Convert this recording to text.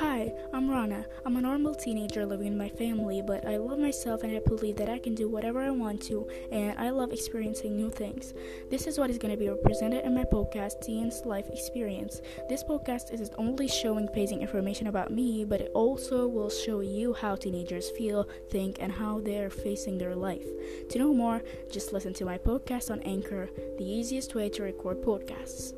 Hi, I'm Rana. I'm a normal teenager living with my family, but I love myself and I believe that I can do whatever I want to, and I love experiencing new things. This is what is going to be represented in my podcast, Teen's Life Experience. This podcast isn't only showing basic information about me, but it also will show you how teenagers feel, think, and how they're facing their life. To know more, just listen to my podcast on Anchor, the easiest way to record podcasts.